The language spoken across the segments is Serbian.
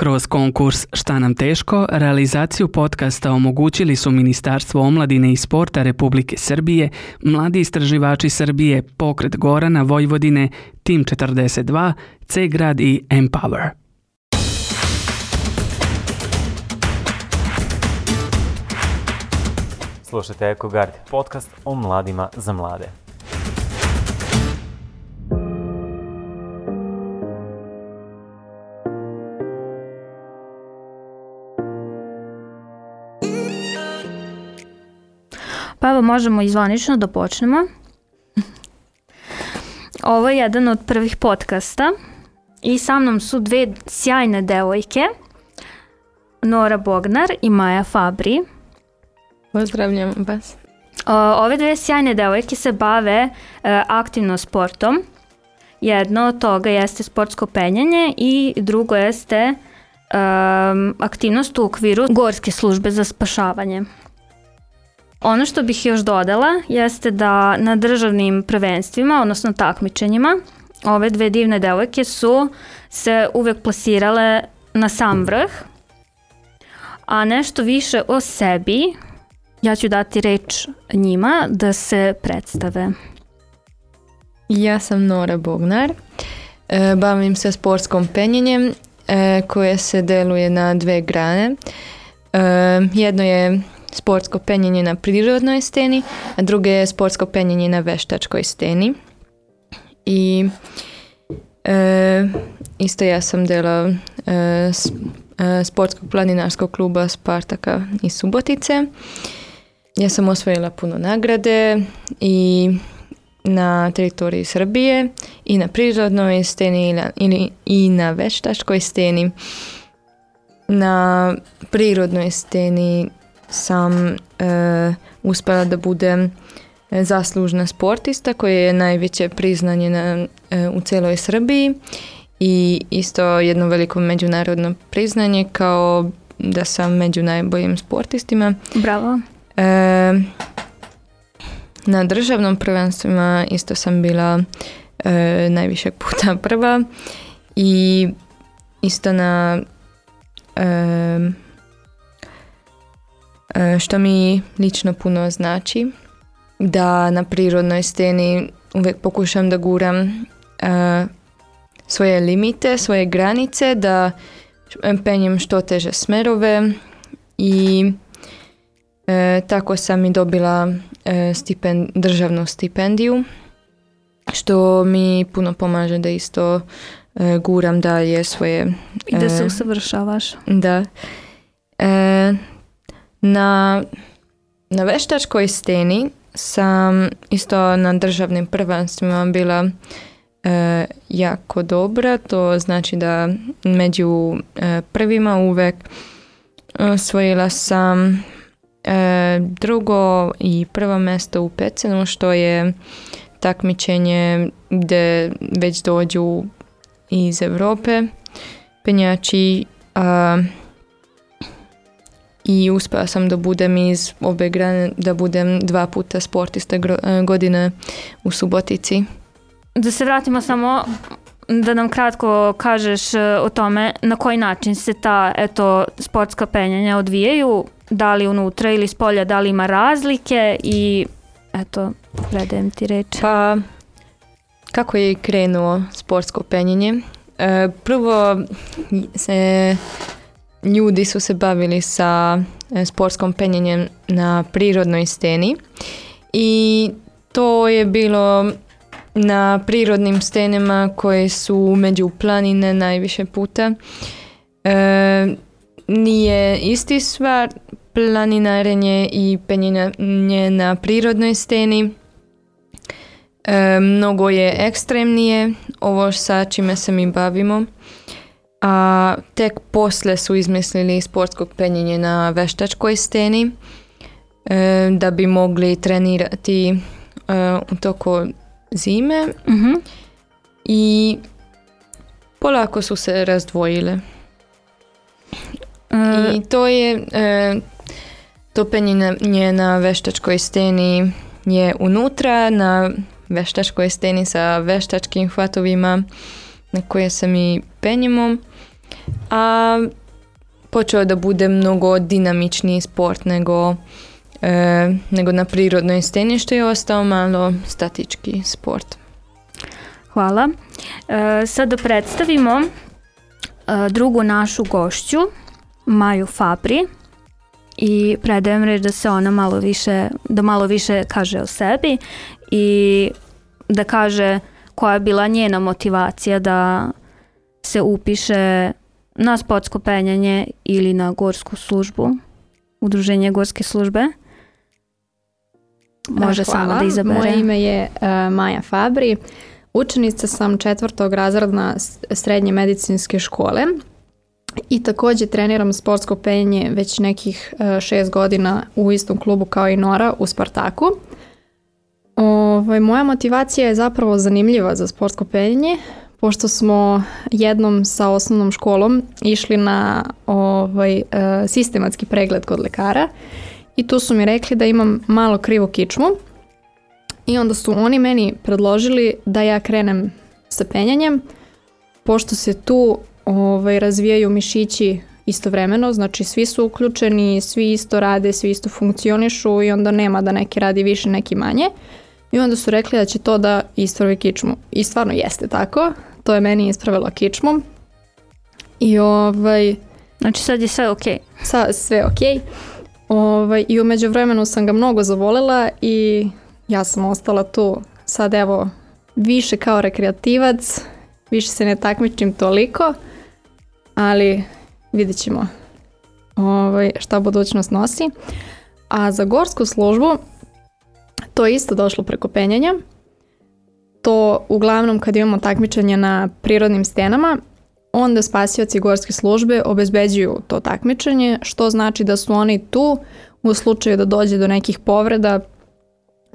Kroz konkurs Šta nam teško, realizaciju podcasta omogućili su Ministarstvo omladine i sporta Republike Srbije, Mladi istraživači Srbije, Pokret Gorana Vojvodine, Tim 42, C-Grad i Empower. Slušajte gardi podcast o mladima za mlade. Pa evo možemo izvanično zvanično da počnemo. Ovo je jedan od prvih podcasta i sa mnom su dve sjajne devojke, Nora Bognar i Maja Fabri. Pozdravljam vas. Ove dve sjajne devojke se bave e, aktivno sportom. Jedno od toga jeste sportsko penjanje i drugo jeste e, aktivnost u okviru Gorske službe za spašavanje. Ono što bih još dodala jeste da na državnim prvenstvima, odnosno takmičenjima, ove dve divne devojke su se uvek plasirale na sam vrh, a nešto više o sebi ja ću dati reč njima da se predstave. Ja sam Nora Bognar, e, bavim se sportskom penjenjem e, koje se deluje na dve grane. E, jedno je sportsko penjenje na prirodnoj steni, a druge je sportsko penjenje na veštačkoj steni. I e, isto ja sam dela e, e sportskog planinarskog kluba Spartaka iz Subotice. Ja sam osvojila puno nagrade i na teritoriji Srbije i na prirodnoj steni i na, i na veštačkoj steni. Na prirodnoj steni sam e, uspjela da budem e, zaslužna sportista koje je najveće priznanje e, u cijeloj Srbiji i isto jedno veliko međunarodno priznanje kao da sam među najboljim sportistima. Bravo. na državnom prvenstvima isto sam bila e, najviše puta prva i isto na E, što mi lično puno znači. Da na prirodnoj steni uvijek pokušam da guram e, svoje limite, svoje granice, da penjem što teže smerove i e, tako sam i dobila stipend, državnu stipendiju što mi puno pomaže da isto e, guram dalje svoje... I da se usavršavaš. Da. Na, na veštačkoj steni sam isto na državnim prvenstvima bila e, jako dobra. To znači da među e, prvima uvek e, osvojila sam drugo i prvo mjesto u Pecenu što je takmičenje gdje već dođu iz Europe penjači a i uspela sam da budem iz obe grane, da budem dva puta sportista e, godine u Subotici. Da se vratimo samo da nam kratko kažeš e, o tome na koji način se ta eto, sportska penjanja odvijaju, da li unutra ili spolja da li ima razlike i eto, predajem ti reč. Pa, kako je krenuo sportsko penjanje. E, prvo se ljudi su se bavili sa e, sportskom penjenjem na prirodnoj steni i to je bilo na prirodnim stenama koje su među planine najviše puta. E, nije isti stvar planinarenje i penjenje na prirodnoj steni. E, mnogo je ekstremnije ovo sa čime se mi bavimo a tek posle su izmislili sportskog penjenje na veštačkoj steni e, da bi mogli trenirati e, u toku zime mhm. i polako su se razdvojile. E, I to je to penjenje na veštačkoj steni je unutra na veštačkoj steni sa veštačkim hvatovima na koje sam i penjemo. A počeo da bude mnogo dinamičniji sport nego, e, nego na prirodnoj steni što je ostao malo statički sport. Hvala. E, sada predstavimo e, drugu našu gošću, Maju Fabri i predajem reći da se ona malo više, da malo više kaže o sebi i da kaže koja je bila njena motivacija da se upiše na sportsko penjanje ili na gorsku službu, udruženje gorske službe. E, Može sam samo da izabere. Moje ime je e, Maja Fabri. Učenica sam četvrtog razredna srednje medicinske škole i također treniram sportsko penjanje već nekih uh, šest godina u istom klubu kao i Nora u Spartaku. Ovaj, moja motivacija je zapravo zanimljiva za sportsko penjenje, pošto smo jednom sa osnovnom školom išli na ovaj, e, sistematski pregled kod lekara i tu su mi rekli da imam malo krivu kičmu i onda su oni meni predložili da ja krenem sa penjanjem, pošto se tu ovaj, razvijaju mišići istovremeno, znači svi su uključeni, svi isto rade, svi isto funkcionišu i onda nema da neki radi više, neki manje. I onda su rekli da će to da istravi kičmu. I stvarno jeste tako. To je meni ispravilo kičmom. I ovaj... Znači sad je sve ok. sve ok. Ovaj, I umeđu vremenu sam ga mnogo zavolela i ja sam ostala tu. Sad evo, više kao rekreativac, više se ne takmičim toliko, ali vidjet ćemo ovaj, šta budućnost nosi. A za gorsku službu to je isto došlo preko penjanja. To uglavnom kad imamo takmičenje na prirodnim stenama, onda spasioci gorske službe obezbeđuju to takmičenje, što znači da su oni tu u slučaju da dođe do nekih povreda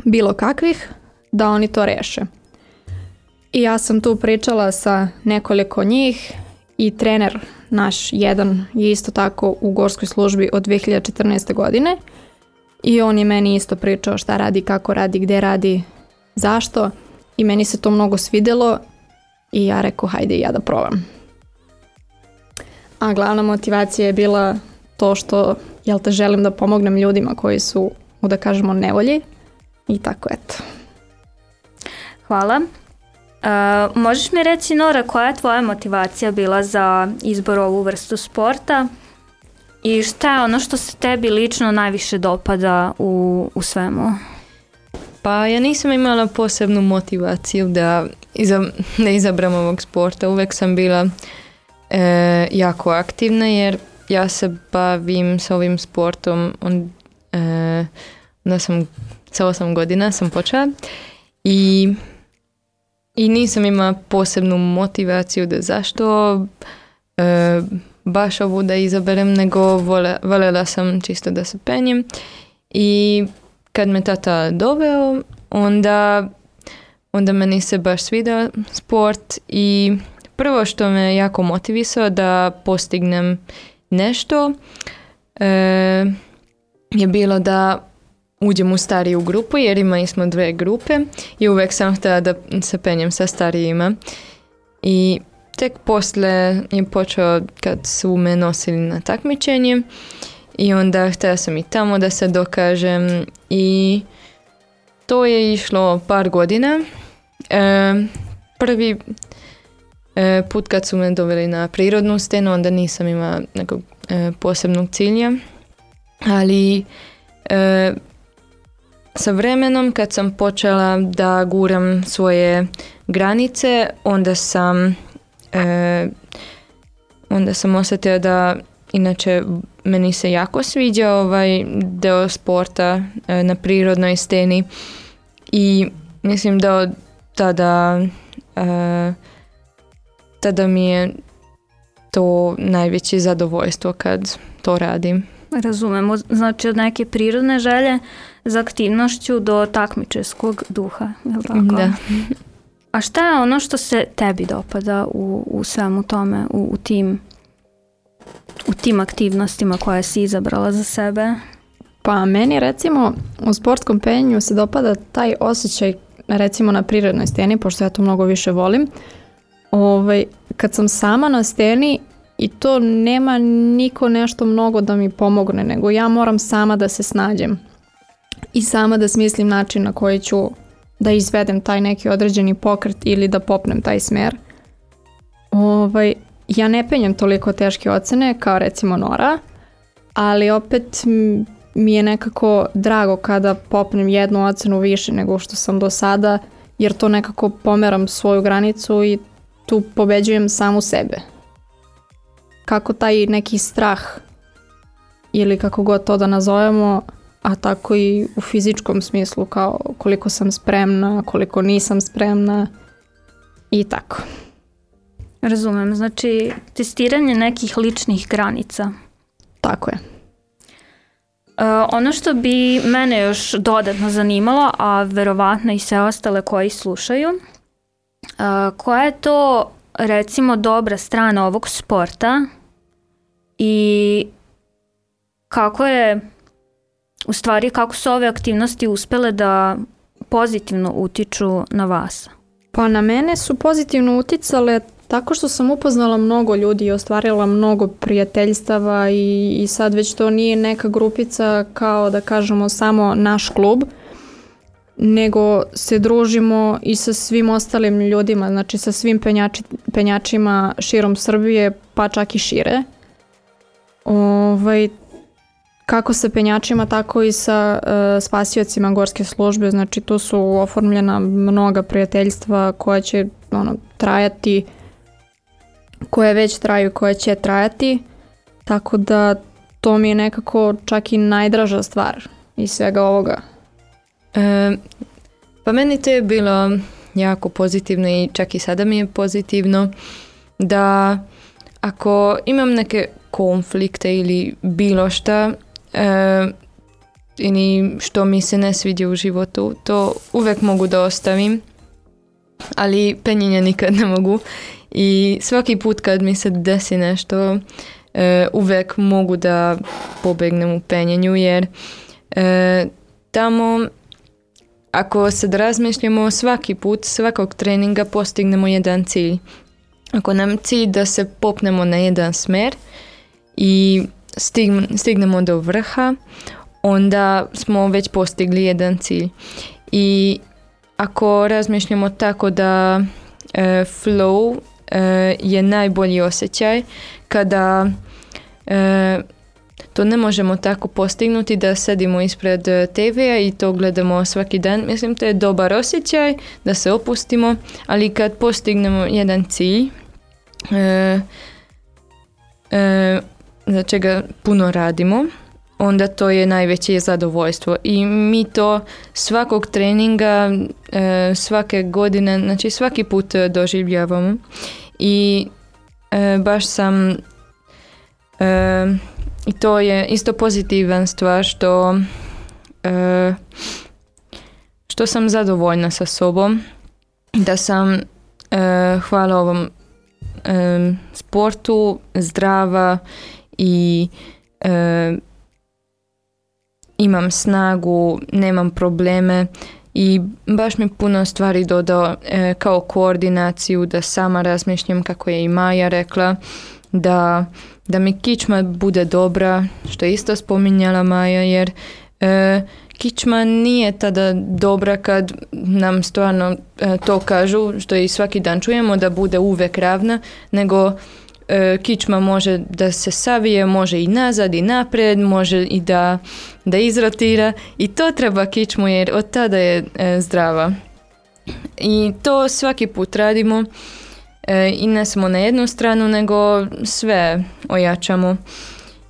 bilo kakvih, da oni to reše. I ja sam tu pričala sa nekoliko njih i trener naš jedan je isto tako u gorskoj službi od 2014. godine i on je meni isto pričao šta radi, kako radi, gdje radi, zašto. I meni se to mnogo svidjelo i ja rekao hajde ja da probam. A glavna motivacija je bila to što jel te želim da pomognem ljudima koji su u da kažemo nevolji i tako eto. Hvala. Uh, možeš mi reći Nora koja je tvoja motivacija bila za izbor ovu vrstu sporta? I šta je ono što se tebi lično najviše dopada u, u svemu? Pa ja nisam imala posebnu motivaciju da ne izabram ovog sporta. Uvijek sam bila e, jako aktivna jer ja se bavim s ovim sportom on, e, sam sa osam godina sam počela i, i nisam imala posebnu motivaciju da zašto e, baš ovu da izaberem, nego vole, sam čisto da se penjem. I kad me tata doveo, onda, onda meni se baš svida sport i prvo što me jako motivisao da postignem nešto e, je bilo da uđem u stariju grupu jer imali smo dve grupe i uvek sam htjela da se penjem sa starijima i tek posle je počeo kad su me nosili na takmičenje i onda htjela sam i tamo da se dokažem i to je išlo par godina. E, prvi e, put kad su me doveli na prirodnu stenu, onda nisam ima nekog e, posebnog cilja, ali sa vremenom kad sam počela da guram svoje granice, onda sam e, onda sam osjetio da inače meni se jako sviđa ovaj deo sporta e, na prirodnoj steni i mislim da od tada e, tada mi je to najveće zadovoljstvo kad to radim. Razumijem, znači od neke prirodne želje za aktivnošću do takmičeskog duha, je li tako? Da. A šta je ono što se tebi dopada u, u svemu tome, u, u tim u tim aktivnostima koje si izabrala za sebe? Pa meni recimo u sportskom penju se dopada taj osjećaj recimo na prirodnoj steni, pošto ja to mnogo više volim. Ovaj, kad sam sama na steni i to nema niko nešto mnogo da mi pomogne, nego ja moram sama da se snađem i sama da smislim način na koji ću da izvedem taj neki određeni pokret ili da popnem taj smjer. Ovaj, ja ne penjem toliko teške ocene kao recimo Nora, ali opet mi je nekako drago kada popnem jednu ocenu više nego što sam do sada, jer to nekako pomeram svoju granicu i tu pobeđujem samu sebe. Kako taj neki strah ili kako god to da nazovemo, a tako i u fizičkom smislu kao koliko sam spremna, koliko nisam spremna i tako. Razumem, znači testiranje nekih ličnih granica. Tako je. E, ono što bi mene još dodatno zanimalo, a verovatno i sve ostale koji slušaju, e, koja je to recimo dobra strana ovog sporta i kako je u stvari kako su ove aktivnosti uspele da pozitivno utiču na vas? Pa na mene su pozitivno uticale tako što sam upoznala mnogo ljudi i ostvarila mnogo prijateljstava i, i sad već to nije neka grupica kao da kažemo samo naš klub, nego se družimo i sa svim ostalim ljudima, znači sa svim penjači, penjačima širom Srbije, pa čak i šire. Ovaj, kako sa penjačima, tako i sa e, spasiocima gorske službe. Znači tu su oformljena mnoga prijateljstva koja će ono, trajati, koje već traju i koje će trajati. Tako da to mi je nekako čak i najdraža stvar iz svega ovoga. E, pa meni to je bilo jako pozitivno i čak i sada mi je pozitivno da ako imam neke konflikte ili bilo šta, e, ili što mi se ne svidi u životu, to uvek mogu da ostavim, ali penjenja nikad ne mogu i svaki put kad mi se desi nešto, e, uvek mogu da pobegnem u penjenju jer e, tamo ako sad razmišljamo svaki put, svakog treninga postignemo jedan cilj. Ako nam cilj da se popnemo na jedan smer i stignemo do vrha, onda smo već postigli jedan cilj. I ako razmišljamo tako da e, flow e, je najbolji osjećaj kada e, to ne možemo tako postignuti da sedimo ispred TV-a i to gledamo svaki dan. Mislim, to je dobar osjećaj da se opustimo, ali kad postignemo jedan cilj, za čega puno radimo, onda to je najveće zadovoljstvo. I mi to svakog treninga, e, svake godine, znači svaki put doživljavamo. I e, baš sam e, i to je isto pozitivan stvar što što sam zadovoljna sa sobom da sam hvala ovom sportu zdrava i e, imam snagu, nemam probleme i baš mi puno stvari dodao e, kao koordinaciju da sama razmišljam kako je i Maja rekla da, da mi kičma bude dobra što je isto spominjala Maja jer e, kičma nije tada dobra kad nam stvarno to kažu što i svaki dan čujemo da bude uvek ravna nego E, kičma može da se savije, može i nazad i napred može i da, da izrotira i to treba kičmu jer od tada je e, zdrava. I to svaki put radimo e, i ne samo na jednu stranu nego sve ojačamo.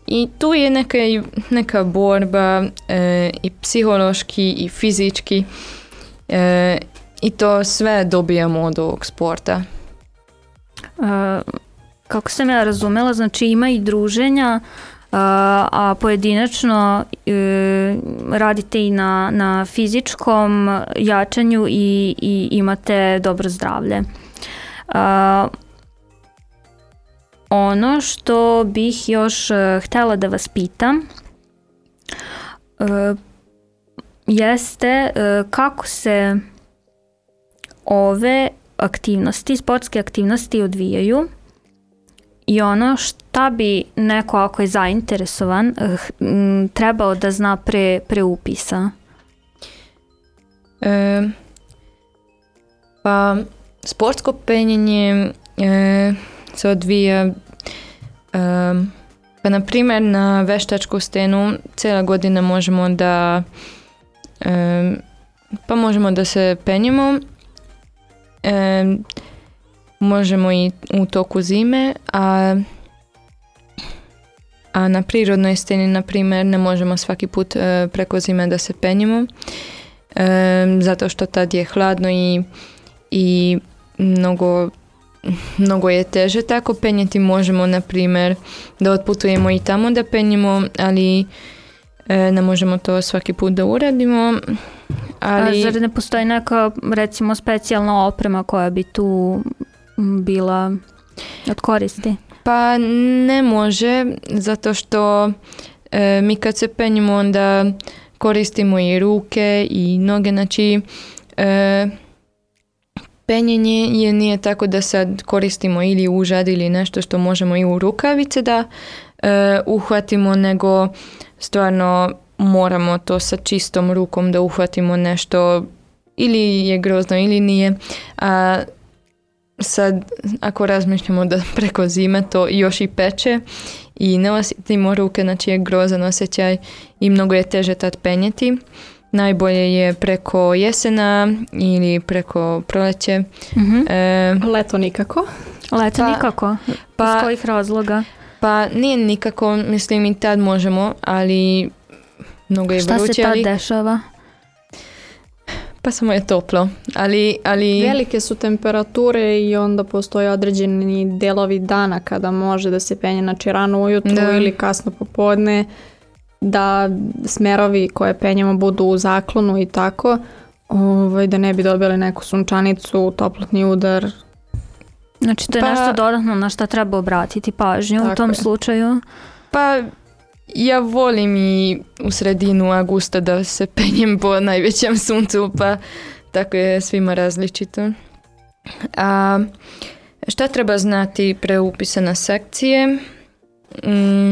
I tu je neka, neka borba i psihološki i fizički e, i to sve dobijamo od ovog sporta kako sam ja razumela, znači ima i druženja, a pojedinačno e, radite i na, na fizičkom jačanju i, i imate dobro zdravlje. Ono što bih još e, htjela da vas pitam e, jeste kako se ove aktivnosti, sportske aktivnosti odvijaju i ono šta bi neko ako je zainteresovan eh, trebao da zna pre, E, pa sportsko penjenje e, se odvija pa na primjer na veštačku stenu cijela godina možemo da pa možemo da se penjemo možemo i u toku zime, a, a na prirodnoj steni, na primjer, ne možemo svaki put e, preko zime da se penjemo, e, zato što tad je hladno i, i mnogo mnogo je teže tako penjeti možemo na primjer da otputujemo i tamo da penjemo ali e, ne možemo to svaki put da uradimo ali... A zar ne postoji neka recimo specijalna oprema koja bi tu bila od koristi? Pa ne može, zato što e, mi kad se penjimo onda koristimo i ruke i noge, znači e, penjenje je nije tako da sad koristimo ili užad ili nešto što možemo i u rukavice da e, uhvatimo, nego stvarno moramo to sa čistom rukom da uhvatimo nešto ili je grozno ili nije. A sad ako razmišljamo da preko zime to još i peče i ne osjetimo ruke, znači je grozan osjećaj i mnogo je teže tad penjeti. Najbolje je preko jesena ili preko proleće. mm Leto nikako? Leto pa, nikako? Pa, Iz kojih razloga? Pa nije nikako, mislim i tad možemo, ali mnogo je Šta vruće. Šta se tad dešava? Pa samo je toplo, ali, ali... Velike su temperature i onda postoje određeni delovi dana kada može da se penje, znači rano ujutru ili kasno popodne, da smerovi koje penjemo budu u zaklonu i tako, ovaj, da ne bi dobili neku sunčanicu, toplotni udar. Znači to je pa, nešto dodatno na što treba obratiti pažnju u tom slučaju. Pa ja volim i u sredinu augusta da se penjem po najvećem suncu, pa tako je svima različito. A, šta treba znati pre na sekcije? Mm,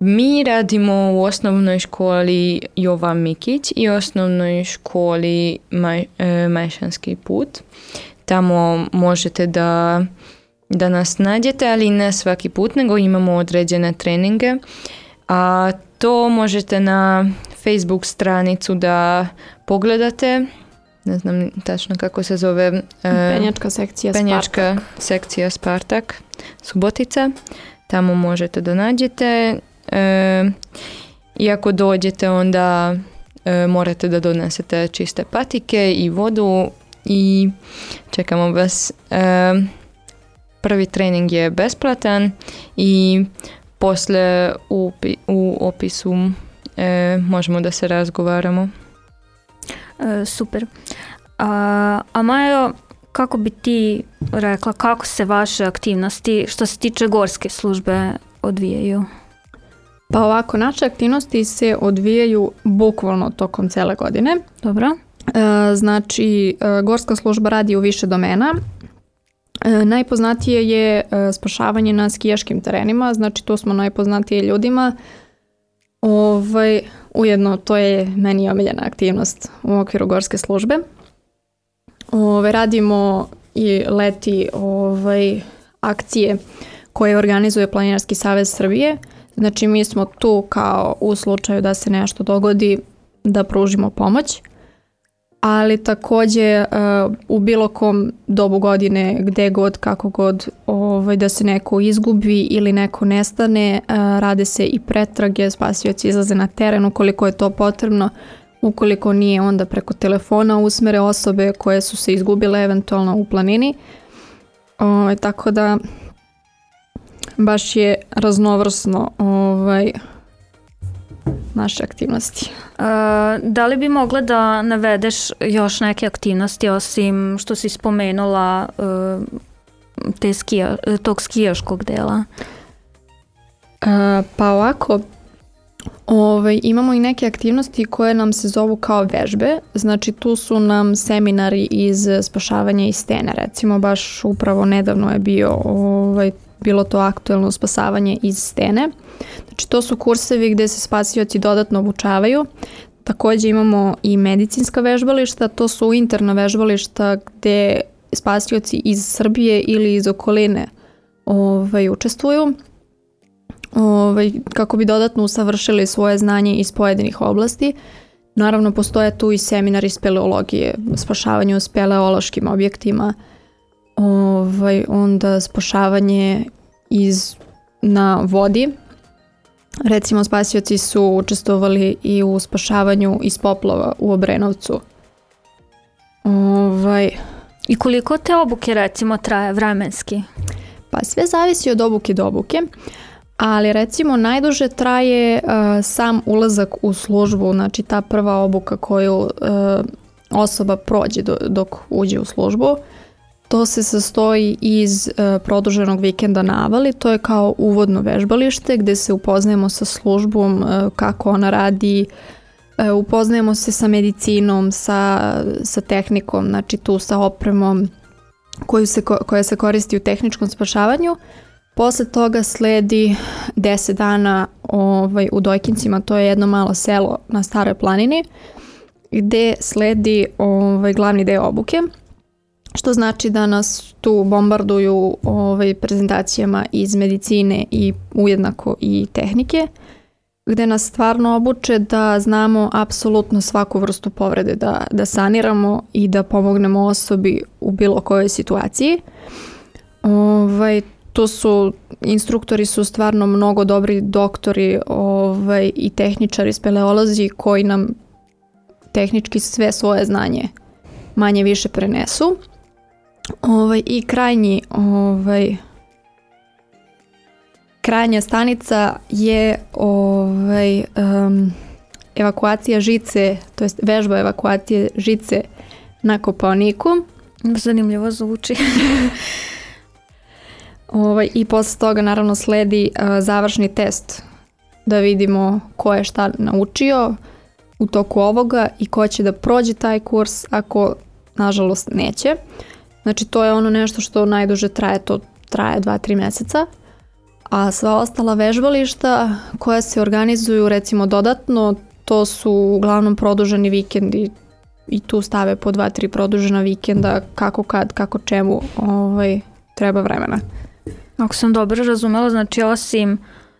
mi radimo u osnovnoj školi Jovan Mikić i osnovnoj školi Maj, e, Majšanski put. Tamo možete da, da nas nađete, ali ne svaki put, nego imamo određene treninge a to možete na Facebook stranicu da pogledate ne znam tačno kako se zove e, Penjačka sekcija Penjačka Spartak. sekcija Spartak Subotica tamo možete da nađete e, i ako dođete onda e, morate da donesete čiste patike i vodu i čekamo vas prvi trening je besplatan i poslije u, opisu e, možemo da se razgovaramo. E, super. A, a Majo, kako bi ti rekla kako se vaše aktivnosti što se tiče gorske službe odvijaju? Pa ovako, naše aktivnosti se odvijaju bukvalno tokom cele godine. Dobro. E, znači, Gorska služba radi u više domena. E, najpoznatije je e, spašavanje na skijaškim terenima, znači tu smo najpoznatiji ljudima. Ovaj, ujedno to je meni omiljena aktivnost u okviru gorske službe. Ovaj, radimo i leti ovaj, akcije koje organizuje Planinarski savez Srbije. Znači mi smo tu kao u slučaju da se nešto dogodi da pružimo pomoć ali takođe e, u bilo kom dobu godine, gde god, kako god, ovaj, da se neko izgubi ili neko nestane, e, rade se i pretrage, spasioci izlaze na teren ukoliko je to potrebno, ukoliko nije onda preko telefona usmere osobe koje su se izgubile eventualno u planini. Ovaj, tako da baš je raznovrsno ovaj, naše aktivnosti. da li bi mogla da navedeš još neke aktivnosti osim što si spomenula e, te skija, tog skijaškog dela? pa ovako, Ove, ovaj, imamo i neke aktivnosti koje nam se zovu kao vežbe, znači tu su nam seminari iz spašavanja iz stene, recimo baš upravo nedavno je bio ovaj, bilo to aktuelno spasavanje iz stene. Znači to su kursevi gdje se spasioci dodatno obučavaju. Također imamo i medicinska vežbališta, to su interna vežbališta gde spasioci iz Srbije ili iz okoline ovaj, učestvuju ovaj, kako bi dodatno usavršili svoje znanje iz pojedinih oblasti. Naravno, postoje tu i seminari speleologije, spašavanje u speleološkim objektima, ovaj, onda spošavanje iz, na vodi. Recimo spasioci su učestvovali i u spašavanju iz poplova u Obrenovcu. Ovaj, I koliko te obuke recimo traje vremenski? Pa sve zavisi od obuke do obuke, ali recimo najduže traje eh, sam ulazak u službu, znači ta prva obuka koju eh, osoba prođe dok uđe u službu. To se sastoji iz e, produženog vikenda na Avali, to je kao uvodno vežbalište gdje se upoznajemo sa službom, e, kako ona radi, e, upoznajemo se sa medicinom, sa, sa tehnikom, znači tu sa opremom koju se, koja se koristi u tehničkom spašavanju. Posle toga slijedi 10 dana ovaj, u Dojkincima, to je jedno malo selo na Staroj planini, gdje sledi ovaj, glavni deo obuke što znači da nas tu bombarduju ovaj, prezentacijama iz medicine i ujednako i tehnike, gde nas stvarno obuče da znamo apsolutno svaku vrstu povrede, da, da saniramo i da pomognemo osobi u bilo kojoj situaciji. Ovaj, to su, instruktori su stvarno mnogo dobri doktori ovaj, i tehničari, speleolozi koji nam tehnički sve svoje znanje manje više prenesu. Ovaj, I krajnji, ovaj, krajnja stanica je ovaj, evakuacija žice, to jest vežba evakuacije žice na kopalniku. Zanimljivo zvuči. ovaj, I posle toga naravno sledi eh, završni test da vidimo ko je šta naučio u toku ovoga i ko će da prođe taj kurs ako nažalost neće. Znači to je ono nešto što najduže traje, to traje 2-3 mjeseca. A sva ostala vežbališta koja se organizuju recimo dodatno, to su uglavnom produženi vikendi i tu stave po dva, tri produžena vikenda kako kad, kako čemu ovaj, treba vremena. Ako sam dobro razumela, znači osim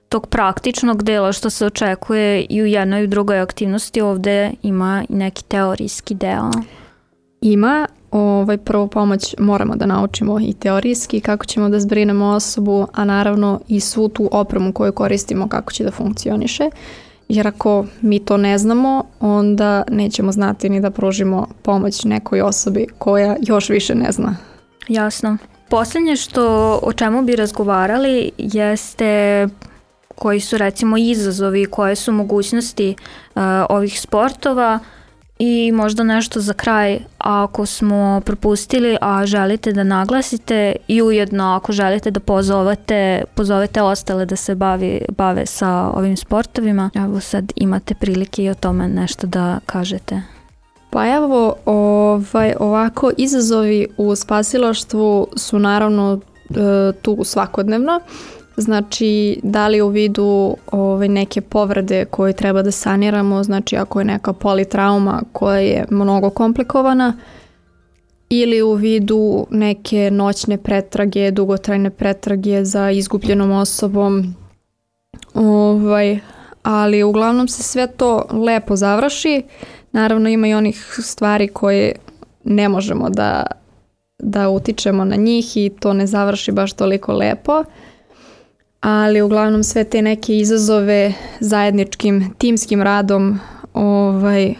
tog praktičnog dela što se očekuje i u jednoj i u drugoj aktivnosti ovde ima i neki teorijski deo. Ima, ovaj, prvu pomoć moramo da naučimo i teorijski kako ćemo da zbrinemo osobu, a naravno i svu tu opremu koju koristimo kako će da funkcioniše. Jer ako mi to ne znamo, onda nećemo znati ni da pružimo pomoć nekoj osobi koja još više ne zna. Jasno. Posljednje što o čemu bi razgovarali jeste koji su recimo izazovi, koje su mogućnosti eh, ovih sportova, i možda nešto za kraj, ako smo propustili, a želite da naglasite i ujedno ako želite da pozovete, pozovete ostale da se bavi, bave sa ovim sportovima, evo sad imate prilike i o tome nešto da kažete. Pa evo, ovaj, ovako izazovi u spasilaštvu su naravno e, tu svakodnevno Znači, da li u vidu ove, ovaj, neke povrede koje treba da saniramo, znači ako je neka politrauma koja je mnogo komplikovana, ili u vidu neke noćne pretrage, dugotrajne pretrage za izgubljenom osobom. Ovaj, ali uglavnom se sve to lepo završi. Naravno ima i onih stvari koje ne možemo da, da utičemo na njih i to ne završi baš toliko lepo ali uglavnom sve te neke izazove zajedničkim timskim radom ovaj,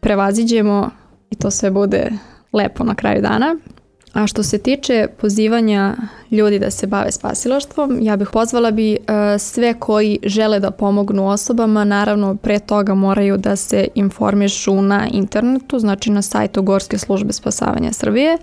prevaziđemo i to sve bude lepo na kraju dana. A što se tiče pozivanja ljudi da se bave spasilaštvom, ja bih pozvala bi eh, sve koji žele da pomognu osobama, naravno pre toga moraju da se informišu na internetu, znači na sajtu Gorske službe spasavanja Srbije.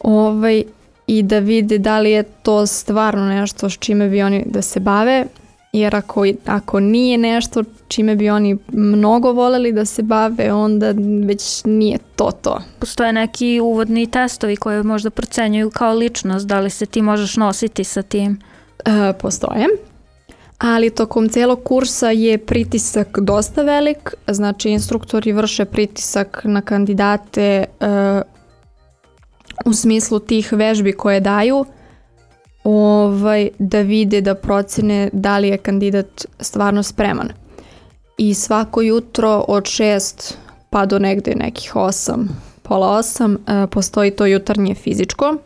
Ovaj, i da vide da li je to stvarno nešto s čime bi oni da se bave jer ako, ako nije nešto čime bi oni mnogo voljeli da se bave, onda već nije to to. Postoje neki uvodni testovi koje možda procenjuju kao ličnost, da li se ti možeš nositi sa tim? E, postoje. Ali tokom cijelog kursa je pritisak dosta velik, znači instruktori vrše pritisak na kandidate e, u smislu tih vežbi koje daju ovaj, da vide, da procene da li je kandidat stvarno spreman. I svako jutro od 6 pa do negde nekih 8, pola 8 e, postoji to jutarnje fizičko.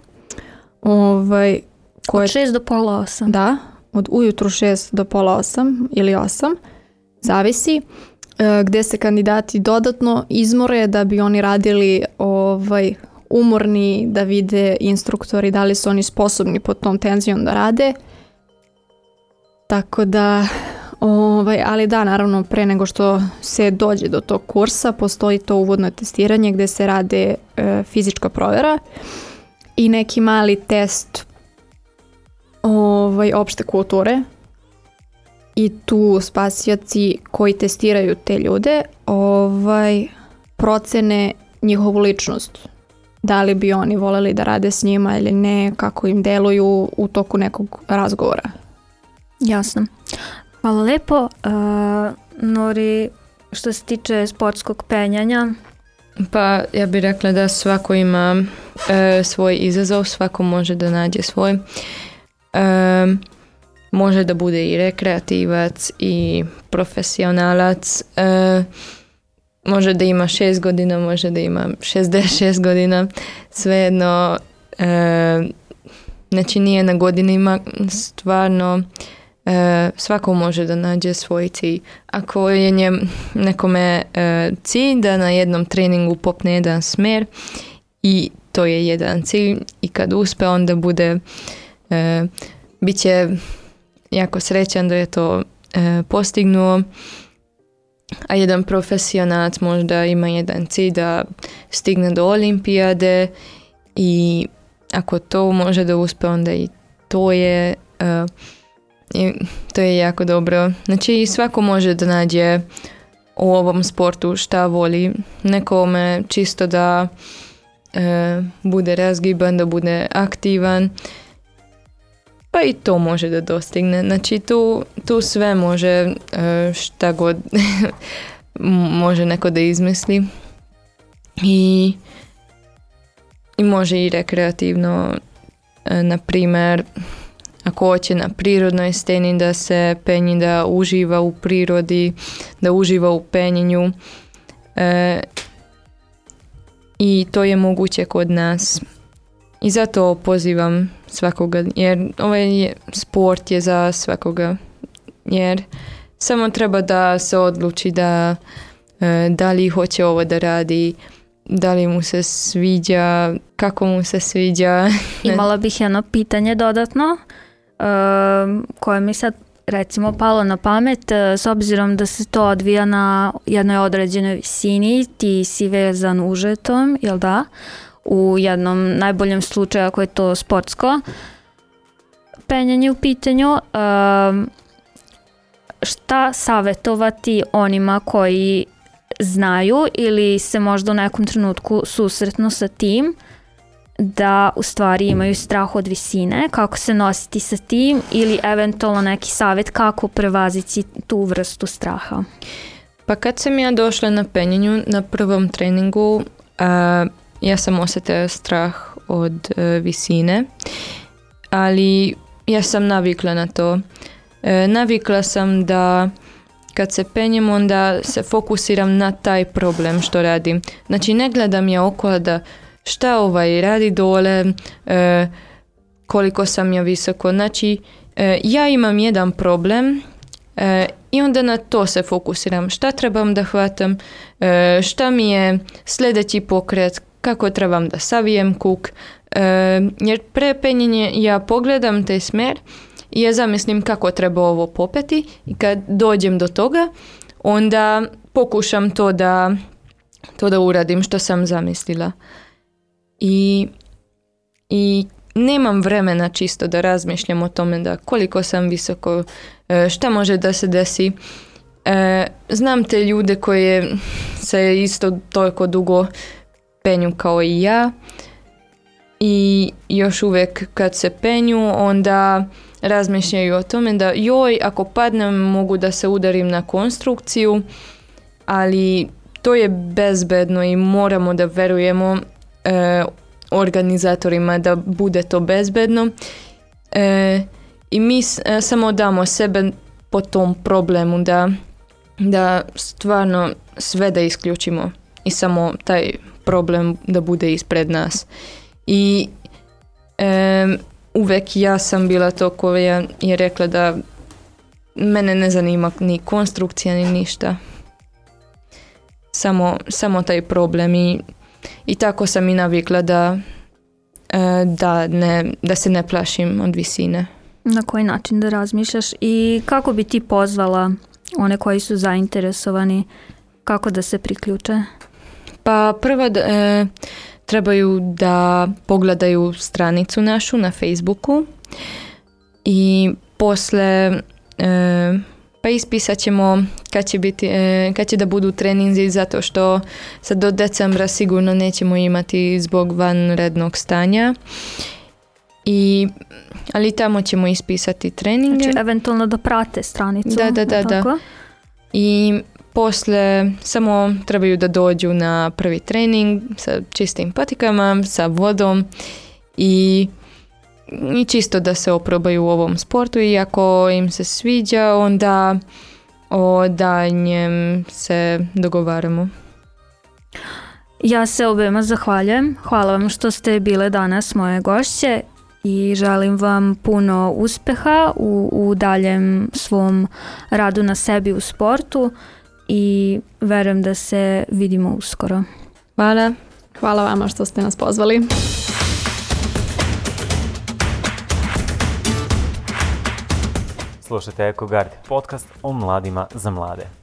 Ovaj, koje, od 6 do pola 8? Da, od ujutru 6 do pola 8 ili 8, zavisi e, gde se kandidati dodatno izmore da bi oni radili ovaj umorni, da vide instruktori da li su oni sposobni pod tom tenzijom da rade. Tako da, ovaj, ali da, naravno pre nego što se dođe do tog kursa postoji to uvodno testiranje gdje se rade e, fizička provjera i neki mali test ovaj, opšte kulture i tu spasijaci koji testiraju te ljude ovaj, procene njihovu ličnost da li bi oni voljeli da rade s njima ili ne, kako im deluju u toku nekog razgovora. Jasno. Hvala lijepo. E, Nori, što se tiče sportskog penjanja? Pa ja bih rekla da svako ima e, svoj izazov, svako može da nađe svoj. E, može da bude i rekreativac i profesionalac. E, može da ima šest godina, može da ima 66 godina, svejedno e, znači nije na godinima stvarno e, svako može da nađe svoj cilj. Ako je nekome e, cilj da na jednom treningu popne jedan smjer i to je jedan cilj i kad uspe onda bude e, bit će jako srećan da je to e, postignuo a jedan profesionac možda ima jedan cilj da stigne do olimpijade i ako to može da uspe onda i to je e, i to je jako dobro. Znači svako može da nađe u ovom sportu šta voli. Nekome čisto da e, bude razgiban, da bude aktivan pa i to može da dostigne. Znači tu, tu sve može e, šta god može neko da izmisli i, i može i rekreativno e, na primjer ako hoće na prirodnoj steni da se penji, da uživa u prirodi, da uživa u penjenju e, i to je moguće kod nas i zato pozivam svakoga, jer ovaj je, sport je za svakoga, jer samo treba da se odluči da, e, da li hoće ovo da radi, da li mu se sviđa, kako mu se sviđa. Imala bih jedno pitanje dodatno e, koje mi sad recimo palo na pamet e, s obzirom da se to odvija na jednoj određenoj visini, ti si vezan užetom, jel da? u jednom najboljem slučaju ako je to sportsko penjanje u pitanju. šta savjetovati onima koji znaju ili se možda u nekom trenutku susretnu sa tim da u stvari imaju strah od visine, kako se nositi sa tim ili eventualno neki savjet kako prevaziti tu vrstu straha? Pa kad sam ja došla na penjenju na prvom treningu, ja sam osjetila strah od e, visine, ali ja sam navikla na to. E, navikla sam da kad se penjem onda se fokusiram na taj problem što radim. Znači ne gledam ja oko da šta ovaj radi dole, e, koliko sam ja visoko. Znači ja imam jedan problem i onda na to se fokusiram. Šta trebam da hvatam, šta mi je sljedeći pokret, kako trebam da savijem kuk, e, jer pre penjenje ja pogledam taj smjer i ja zamislim kako treba ovo popeti i kad dođem do toga onda pokušam to da, to da uradim što sam zamislila. I, I nemam vremena čisto da razmišljam o tome da koliko sam visoko, e, šta može da se desi. E, znam te ljude koje se isto toliko dugo penju kao i ja i još uvijek kad se penju onda razmišljaju o tome da joj ako padnem mogu da se udarim na konstrukciju ali to je bezbedno i moramo da verujemo e, organizatorima da bude to bezbedno e, i mi e, samo damo sebe po tom problemu da, da stvarno sve da isključimo i samo taj problem da bude ispred nas. I e, uvek ja sam bila to koja je rekla da mene ne zanima ni konstrukcija ni ništa. Samo, samo taj problem i, i tako sam i navikla da, e, da, ne, da se ne plašim od visine. Na koji način da razmišljaš i kako bi ti pozvala one koji su zainteresovani kako da se priključe? Pa prvo e, trebaju da pogledaju stranicu našu na Facebooku i posle e, pa ispisat ćemo kad će, biti, e, kad će da budu treninzi zato što sad do decembra sigurno nećemo imati zbog vanrednog stanja. I, ali tamo ćemo ispisati treninge. Znači eventualno da prate stranicu. Da, da, da. da. I poslije samo trebaju da dođu na prvi trening sa čistim patikama, sa vodom i, i čisto da se oprobaju u ovom sportu i ako im se sviđa onda o danjem se dogovaramo. Ja se obema zahvaljujem. Hvala vam što ste bile danas moje gošće i želim vam puno uspeha u, u daljem svom radu na sebi u sportu i verujem da se vidimo uskoro. Hvala. Hvala vama što ste nas pozvali. Slušajte EkoGuard, podcast o mladima za mlade.